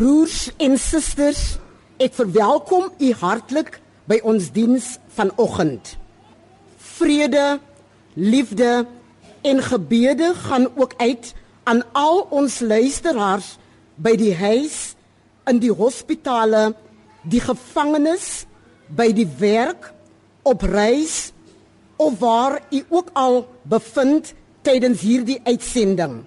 Broers en susters, ek verwelkom u hartlik by ons diens vanoggend. Vrede, liefde en gebede gaan ook uit aan al ons luisteraars by die huis, in die hospitale, die gevangenes, by die werk, op reis of waar u ook al bevind tydens hierdie uitsending.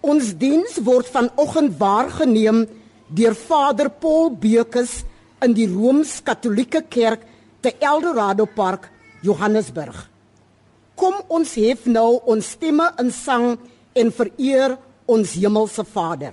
Ons diens word vanoggend waargeneem deur Vader Paul Beukes in die Rooms-Katolieke Kerk te Eldorado Park, Johannesburg. Kom ons hef nou ons stemme in sang en vereer ons hemelse Vader.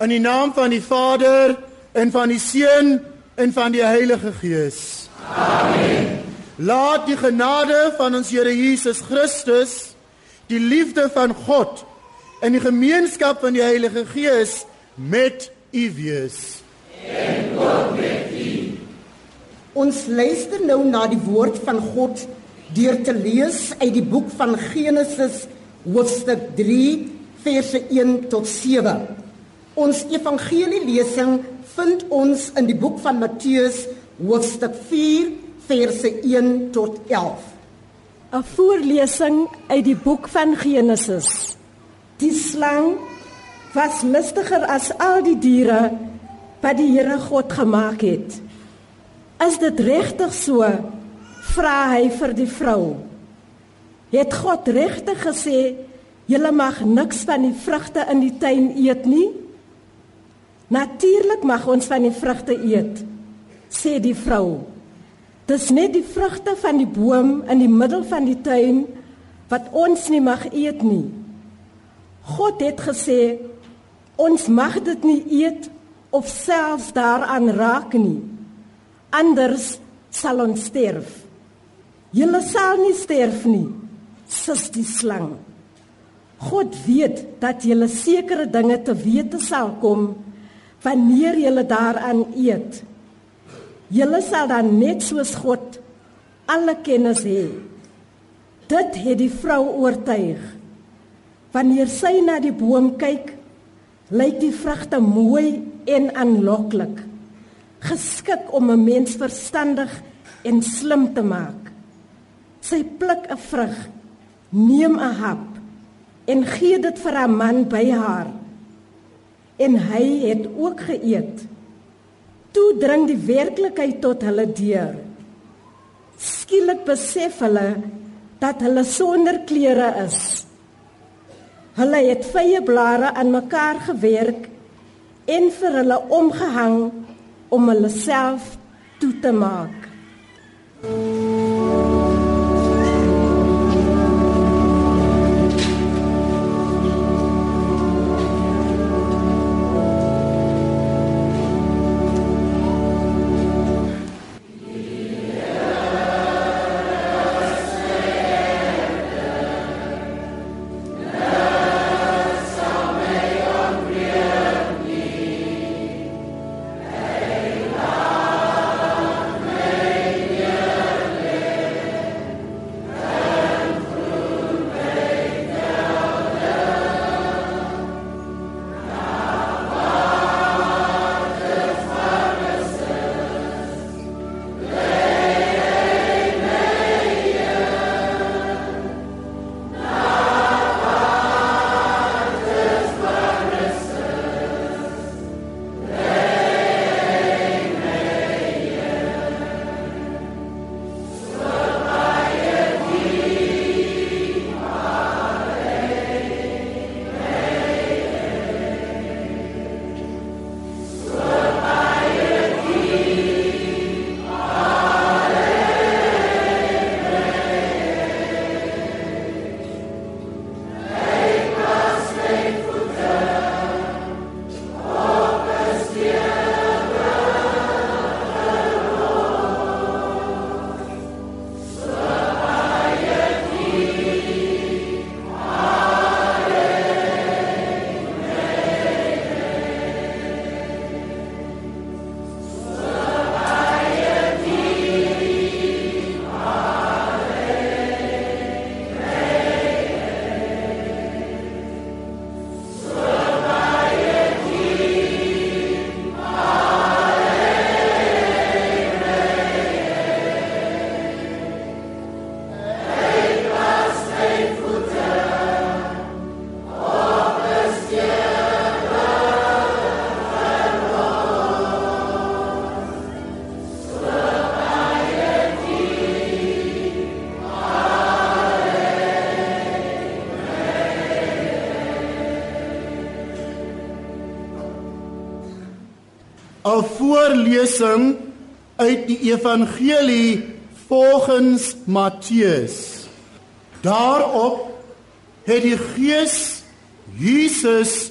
In die naam van die Vader en van die Seun en van die Heilige Gees. Amen. Laat die genade van ons Here Jesus Christus, die liefde van God en die gemeenskap van die Heilige Gees met u wees. En ook met u. Ons luister nou na die woord van God deur te lees uit die boek van Genesis hoofstuk 3 verse 1 tot 7. Ons evangelielesing vind ons in die boek van Matteus hoofstuk 4 verse 1 tot 11. 'n Voorlesing uit die boek van Genesis. Die slang was listiger as al die diere wat die Here God gemaak het. Is dit regtig so? vra hy vir die vrou. Het God regtig gesê julle mag niks van die vrugte in die tuin eet nie? Natuurlik mag ons van die vrugte eet, sê die vrou. Dis net die vrugte van die boom in die middel van die tuin wat ons nie mag eet nie. God het gesê ons mag dit nie eet of selfs daaraan raak nie. Anders sal ons sterf. Julle sal nie sterf nie, sus die slang. God weet dat julle sekere dinge te wete sal kom wanneer julle daaraan eet. Julle sal dan net soos God alle kennis hê. Dit het die vrou oortuig. Wanneer sy na die boom kyk, lyk die vrugte mooi en aanloklik, geskik om 'n mens verstandig en slim te maak. Sy pluk 'n vrug, neem 'n hap en gee dit vir haar man by haar en hy het ook geëet. Toe dring die werklikheid tot hulle deur. Skielik besef hulle dat hulle sonder klere is. Hulle het vye blare aan mekaar gewerk en vir hulle omgehang om hulle self toe te maak. Voorlesing uit die evangelie volgens Matteus. Daarop het die Gees Jesus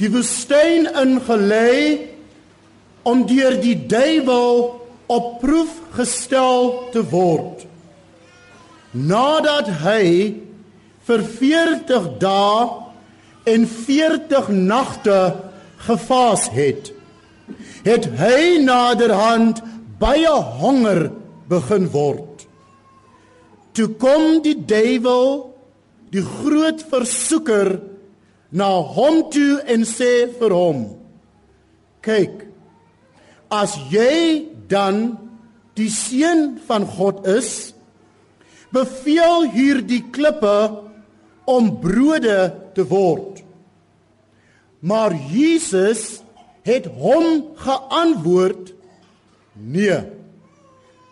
die woestyn ingelei om deur die duiwel op proef gestel te word. Nadat hy vir 40 dae en 40 nagte gevaas het, het hy naderhand baie honger begin word. Toe kom die duiwel, die groot versoeker, na hom toe en sê vir hom: "Kyk, as jy dan die seun van God is, beveel hierdie klippe om brode te word." Maar Jesus het hom geantwoord: "Nee.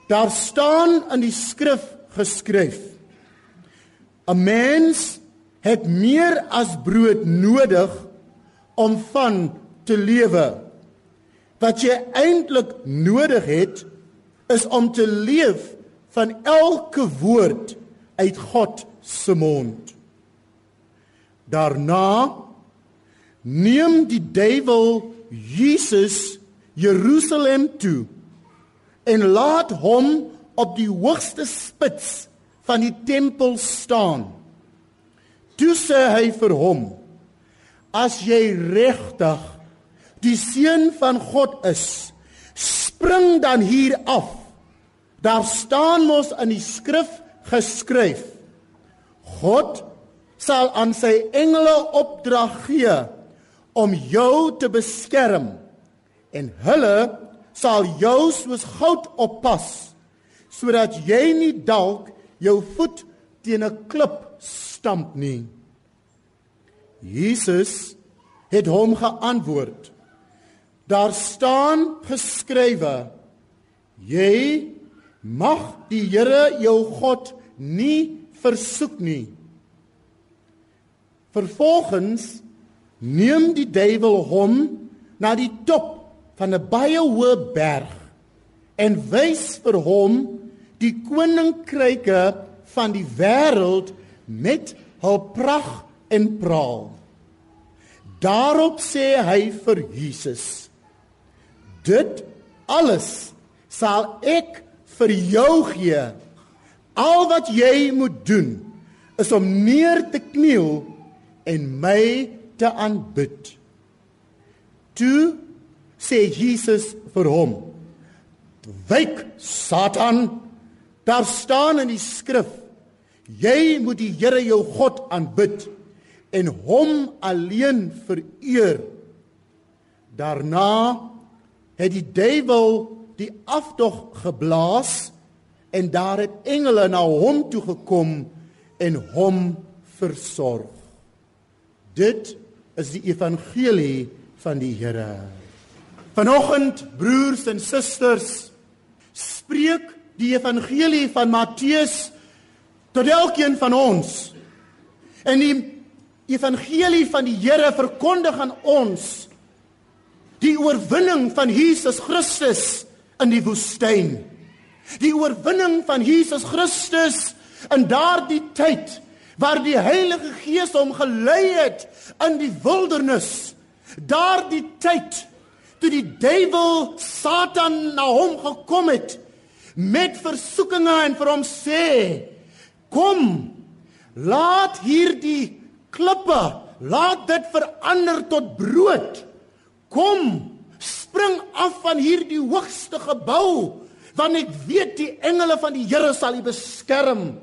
Daar staan in die skrif geskryf: 'n Mens het meer as brood nodig om van te lewe. Wat jy eintlik nodig het is om te leef van elke woord uit God se mond. Daarna neem die duiwel Jesus Jerusalem toe en laat hom op die hoogste spits van die tempel staan. Toe sê hy vir hom: As jy regtig die seun van God is, spring dan hier af. Daar staan mos in die skrif geskryf: God sal aan sy engele opdrag gee om jou te beskerm en hulle sal jou soos goud oppas sodat jy nie dalk jou voet teen 'n klip stamp nie. Jesus het hom geantwoord: Daar staan geskrywe: Jy mag die Here jou God nie versoek nie. Vervolgens neem die duiwel hom na die top van 'n baie hoë berg en wys vir hom die koninkryke van die wêreld met hul prag en praal. Daarop sê hy vir Jesus: Dit alles sal ek vir jou gee. Al wat jy moet doen is om neer te kniel en my te aanbid. Toe sê Jesus vir hom: "Wyk Satan, daar staan in die skrif: Jy moet die Here jou God aanbid en hom alleen vereer." Daarna het die duiwel die afdog geblaas en daar het engele na hom toe gekom en hom versorg. Dit is die evangelie van die Here. Vanoggend broers en susters spreek die evangelie van Matteus tot elkeen van ons. En die evangelie van die Here verkondig aan ons die oorwinning van Jesus Christus in die woestyn. Die oorwinning van Jesus Christus in daardie tyd waar die Heilige Gees hom gelei het in die wildernis. Daardie tyd toe die duiwel Satan na hom gekom het met versoekinge en vir hom sê: "Kom, laat hierdie klippe, laat dit verander tot brood. Kom, spring af van hierdie hoogste gebou, want ek weet die engele van die Here sal u beskerm.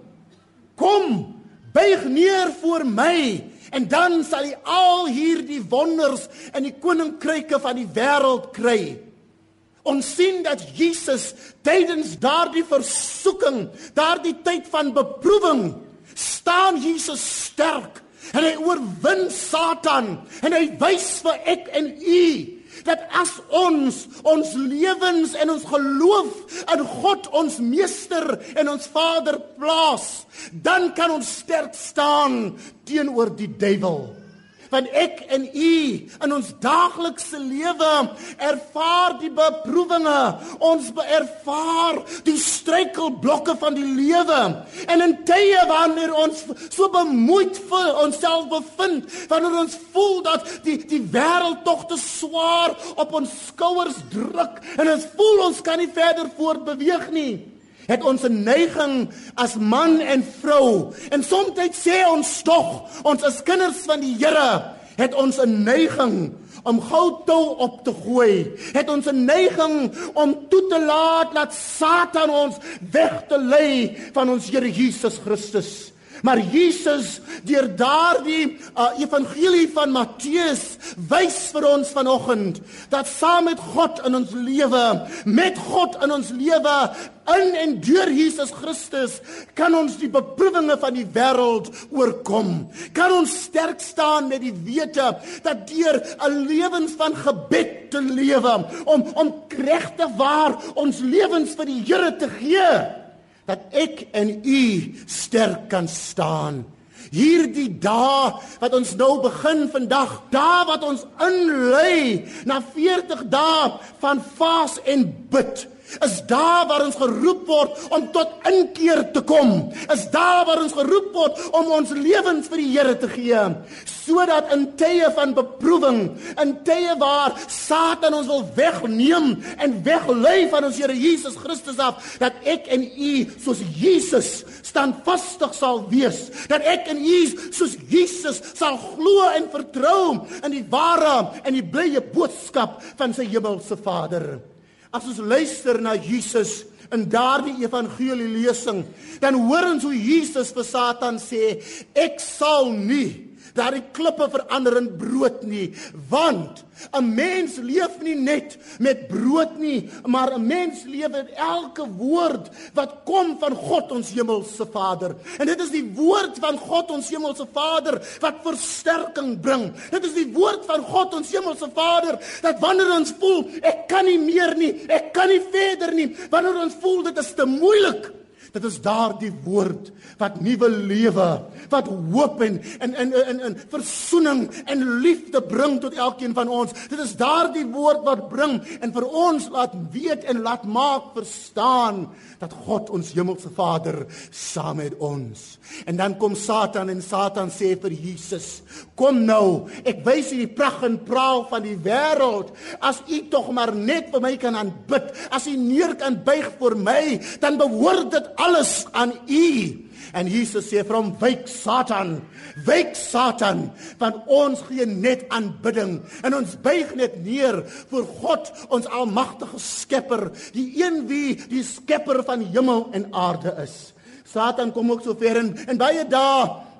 Kom, buig neer voor my en dan sal jy al hierdie wonders in die koninkryke van die wêreld kry. Ons sien dat Jesus tydens daardie versoeking, daardie tyd van beproewing, staan Jesus sterk en hy oorwin Satan en hy wys vir ek en u dat as ons ons lewens en ons geloof in God ons meester en ons Vader plaas, dan kan ons sterk staan teenoor die duiwel. Want ek en u in ons daaglikse lewe ervaar die beproewinge. Ons ervaar die struikelblokke van die lewe. En in tye wanneer ons so bemoeid vir onsself bevind, wanneer ons voel dat die die wêreld tog te swaar op ons skouers druk en ons voel ons kan nie verder voortbeweeg nie het ons 'n neiging as man en vrou. En soms sê ons tog ons as kinders van die Here het ons 'n neiging om goutou op te gooi. Het ons 'n neiging om toe te laat dat Satan ons weg te lei van ons Here Jesus Christus Maar Jesus deur daardie uh, evangelie van Matteus wys vir ons vanoggend dat saam met God in ons lewe, met God in ons lewe in en deur Jesus Christus kan ons die beproewinge van die wêreld oorkom. Kan ons sterk staan met die wete dat deur 'n lewens van gebed te lewe om om regtig waar ons lewens vir die Here te gee dat ek en u sterk kan staan. Hierdie dae wat ons nou begin vandag, dae wat ons inlei na 40 dae van vas en bid is daar waar ons geroep word om tot inkeer te kom. Is daar waar ons geroep word om ons lewens vir die Here te gee, sodat in tye van beproewing, in tye waar Satan ons wil wegneem en weglei van ons Here Jesus Christus af, dat ek en u soos Jesus standvastig sal wees, dat ek en u soos Jesus sal glo en vertrou in die ware en die blye boodskap van sy hemelse Vader. As ons luister na Jesus in daardie evangelie lesing, dan hoor ons hoe Jesus vir Satan sê, ek sal nie daardie klippe verander in brood nie, want 'n mens leef nie net met brood nie, maar 'n mens leef met elke woord wat kom van God ons hemelse Vader. En dit is die woord van God ons hemelse Vader wat versterking bring. Dit is die woord van God ons hemelse Vader dat wanneer ons voel ek kan nie meer nie, ek kan nie verder nie, wanneer ons voel dit is te moeilik Dit is daardie woord wat nuwe lewe, wat hoop en in in in in versoening en liefde bring tot elkeen van ons. Dit is daardie woord wat bring en vir ons laat weet en laat maak verstaan dat God ons hemelse Vader saam met ons. En dan kom Satan en Satan sê vir Jesus: "Kom nou, ek wys u die pragt en praal van die wêreld. As u tog maar net vir my kan aanbid, as u neer kan buig vir my, dan behoort dit alles aan U. En Jesus sê vir hom: "Wyk Satan, wyk Satan, want ons gee net aanbidding en ons buig net neer voor God, ons almagtige Skepper, die een wie die Skepper van hemel en aarde is." Satan kom ook so ver en, en baie dae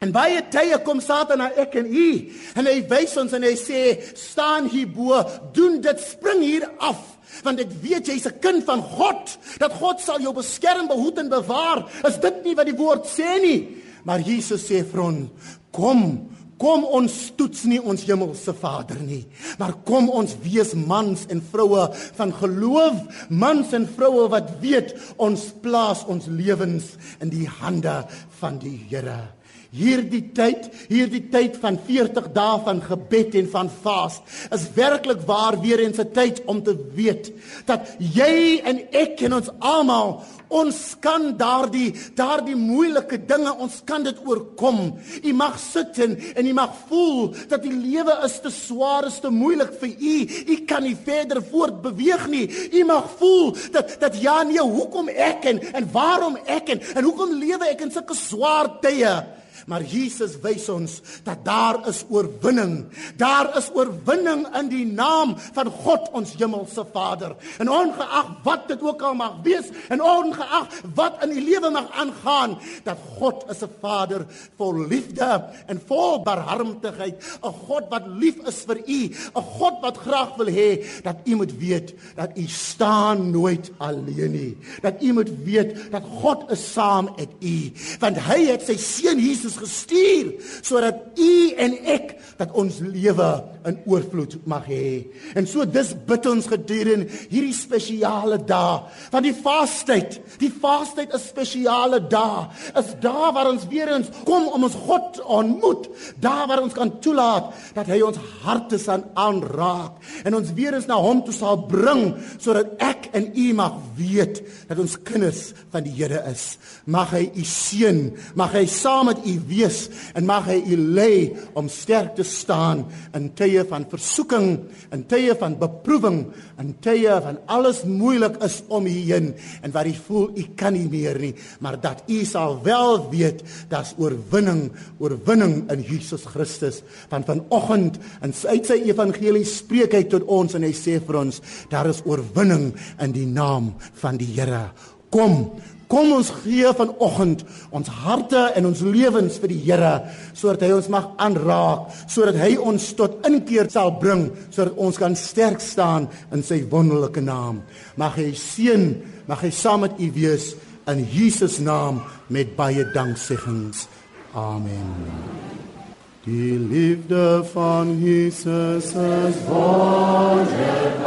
En baie tye kom Satan na ek en u en hy wys ons en hy sê staan hier bo, doen dit, spring hier af want ek weet jy's 'n kind van God dat God sal jou beskerm, behoed en bewaar. Is dit nie wat die woord sê nie? Maar Jesus sê vir ons, kom Kom ons toets nie ons hemelse Vader nie, maar kom ons wees mans en vroue van geloof, mans en vroue wat weet ons plaas ons lewens in die hande van die Here. Hierdie tyd, hierdie tyd van 40 dae van gebed en van vas is werklik waar weer eens 'n tyd om te weet dat jy en ek en ons almal ons kan daardie daardie moeilike dinge ons kan dit oorkom. U mag sit en, en u mag voel dat die lewe is te swaar, is te moeilik vir u. U kan nie verder voortbeweeg nie. U mag voel dat dat ja nee, hoekom ek en en waarom ek en, en hoekom lewe ek in sulke swaar tye? Maar Jesus wys ons dat daar is oorwinning. Daar is oorwinning in die naam van God ons hemelse Vader. En ongeag wat dit ook al mag wees en ongeag wat in die lewe mag aangaan, dat God is 'n Vader vol liefde en vol barmhartigheid, 'n God wat lief is vir u, 'n God wat graag wil hê dat u moet weet dat u staan nooit alleen nie. Dat u moet weet dat God is saam met u, want hy het sy seun Jesus Jesus gestuur sodat u en ek dat ons lewe in oorvloed mag hê. En so dis bid ons gedurende hierdie spesiale dae van die vaastyd. Die vaastyd is spesiale dae. Is dae waar ons weer eens kom om ons God ontmoet. Dae waar ons kan toelaat dat hy ons harte sal aanraak en ons weer eens na hom toe sal bring sodat ek en u mag weet dat ons kinders van die Here is. Mag hy u seën, mag hy saam met u wees en mag hy u lei om sterk te staan in tye van versoeking, in tye van beproewing, in tye van alles moeilik is om u heen en waar u voel u kan nie meer nie, maar dat u sal wel weet dat's oorwinning, oorwinning in Jesus Christus. Van vanoggend in uit sy evangelie spreek hy tot ons en hy sê vir ons, daar is oorwinning in die naam van die Here. Kom, Kom ons gee vanoggend ons harte en ons lewens vir die Here sodat hy ons mag aanraak, sodat hy ons tot inkeer sal bring, sodat ons kan sterk staan in sy wonderlike naam. Mag hy seën, mag hy saam met u wees in Jesus naam met baie dankseggings. Amen. Die liefde van Jesus is. Wonderbaar.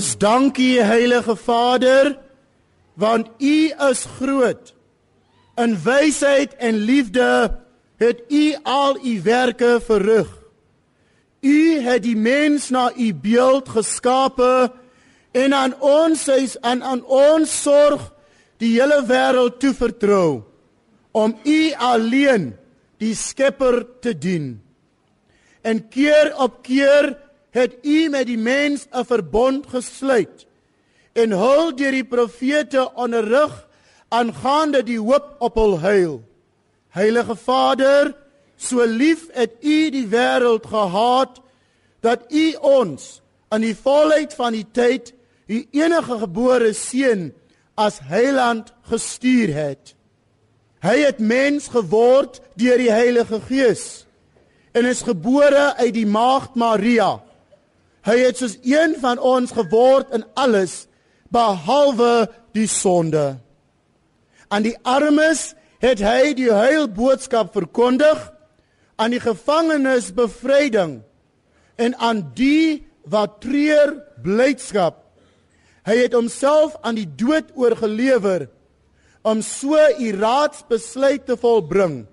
Ons dank U Heilige Vader want U is groot. In wysheid en liefde het U al U werke verrig. U het die mens na U beeld geskape en aan ons is aan aan ons sorg die hele wêreld toevertrou om U alleen die Skepper te dien. En keer op keer het u met die mens 'n verbond gesluit en hul deur die profete onderrig aangaande die hoop op hul heil. Heilige Vader, so lief het u die wêreld gehaat dat u ons aan die volheid van die tyd u enige gebore seun as heiland gestuur het. Hy het mens geword deur die Heilige Gees en is gebore uit die maagd Maria. Hy het soos een van ons geword in alles behalwe die sonde. Aan die armes het hy die heilboodskap verkondig, aan die gevangenes bevryding en aan die wat treur blydskap. Hy het homself aan die dood oorgelewer om so u raadsbesluit te volbring.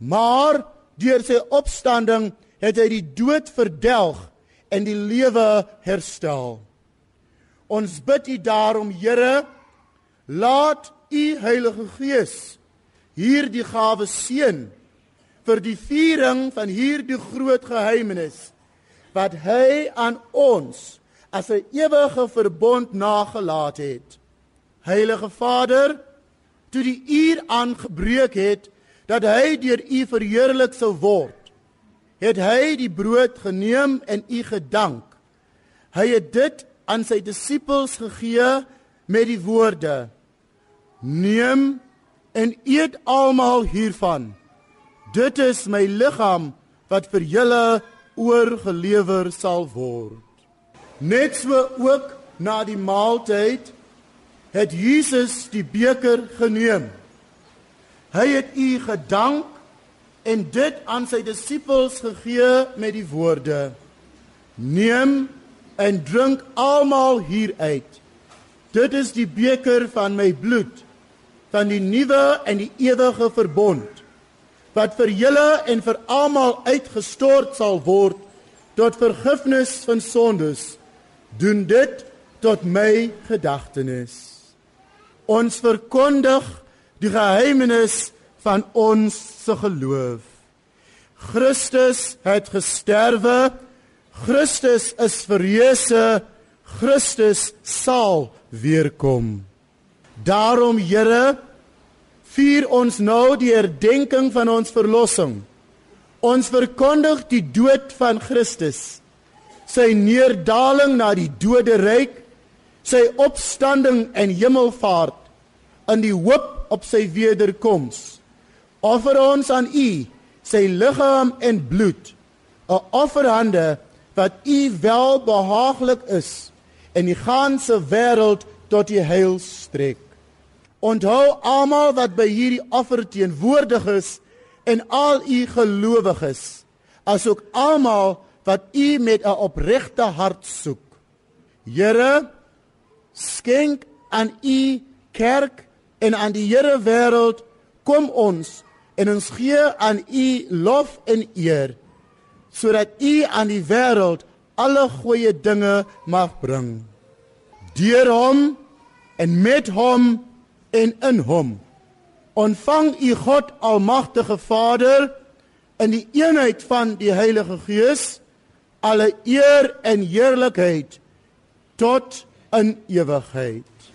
Maar deur sy opstanding het hy die dood verdelg en die lewe herstel. Ons bid U daarom, Here, laat U Heilige Gees hierdie gawe seën vir die viering van hierdie groot geheimenis wat hy aan ons as 'n ewige verbond nagelaat het. Heilige Vader, toe die uur aangebreek het dat hy deur U verheerlik sou word, het hy die brood geneem en u gedank. Hy het dit aan sy disippels gegee met die woorde: Neem, en eet almal hiervan. Dit is my liggaam wat vir julle oorgelewer sal word. Net so ook na die maaltyd het Jesus die beker geneem. Hy het u gedank en dit aan sy disippels gegee met die woorde: Neem en drink almal hieruit. Dit is die beker van my bloed van die nuwe en die ewige verbond wat vir julle en vir almal uitgestort sal word tot vergifnis van sondes. Doen dit tot my gedagtenis. Ons verkondig die geheimenis van ons se geloof. Christus het gesterwe. Christus is verreëse. Christus sal weer kom. Daarom Here vier ons nou die herdenking van ons verlossing. Ons verkondig die dood van Christus. Sy neerdaling na die doderyk, sy opstanding en hemelvaart in die hoop op sy wederkoms. Offer ons aan U sy liggaam en bloed, 'n offerhande wat U welbehaaglik is en die ganse wêreld tot die heil strek. Onthou almal wat by hierdie offer teenwoordig is en al u gelowiges, asook almal wat u met 'n opregte hart soek. Here, skenk aan u kerk en aan die Here wêreld kom ons en ons gee aan u lof en eer sodat u aan die wêreld alle goeie dinge mag bring. Deur hom en met hom en in hom ontvang u God almagtige Vader in die eenheid van die Heilige Gees alle eer en heerlikheid tot in ewigheid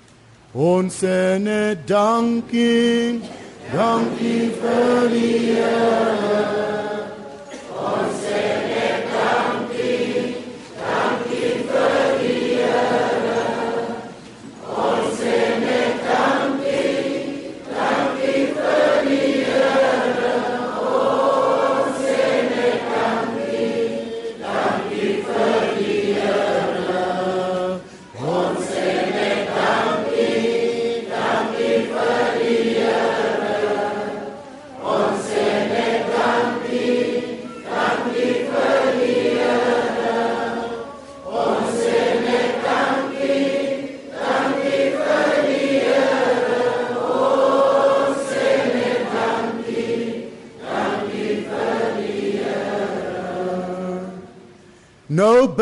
ons en dankie dankie vir die Heer ons en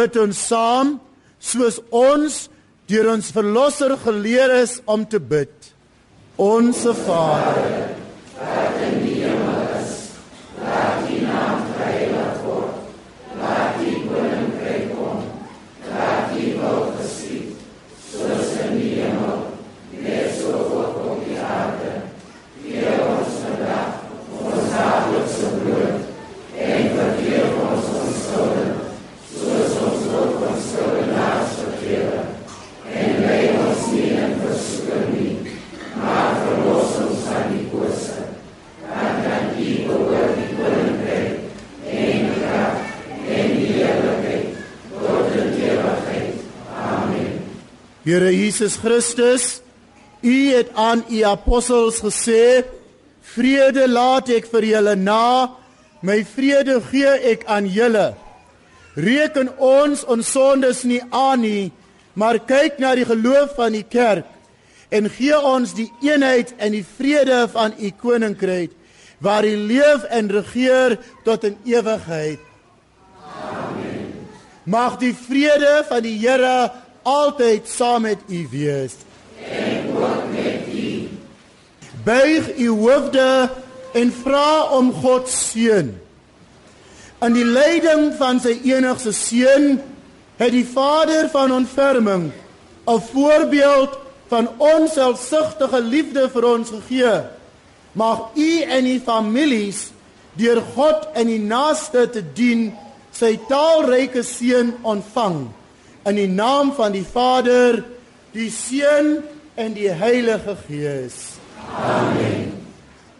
bid ons saam soos ons deur ons verlosser geleer is om te bid. Onse Vader Here Jesus Christus, U het aan U apostels gesê: "Vrede laat ek vir julle na, my vrede gee ek aan julle." Reken ons ons sondes nie aan nie, maar kyk na die geloof van die kerk en gee ons die eenheid en die vrede van U koninkryk waar U leef en regeer tot in ewigheid. Amen. Mag die vrede van die Here altyd saam met u wees en ook met u. Buig u hoofde en vra om God seën. In die leiding van sy enigste seun het die Vader van ontferming 'n voorbeeld van onselfsugtige liefde vir ons gegee. Mag u en u families deur God in die naaste te dien sy taalryke seën ontvang in die naam van die Vader, die Seun en die Heilige Gees. Amen.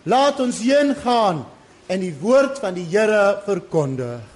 Laat ons heen gaan en die woord van die Here verkondig.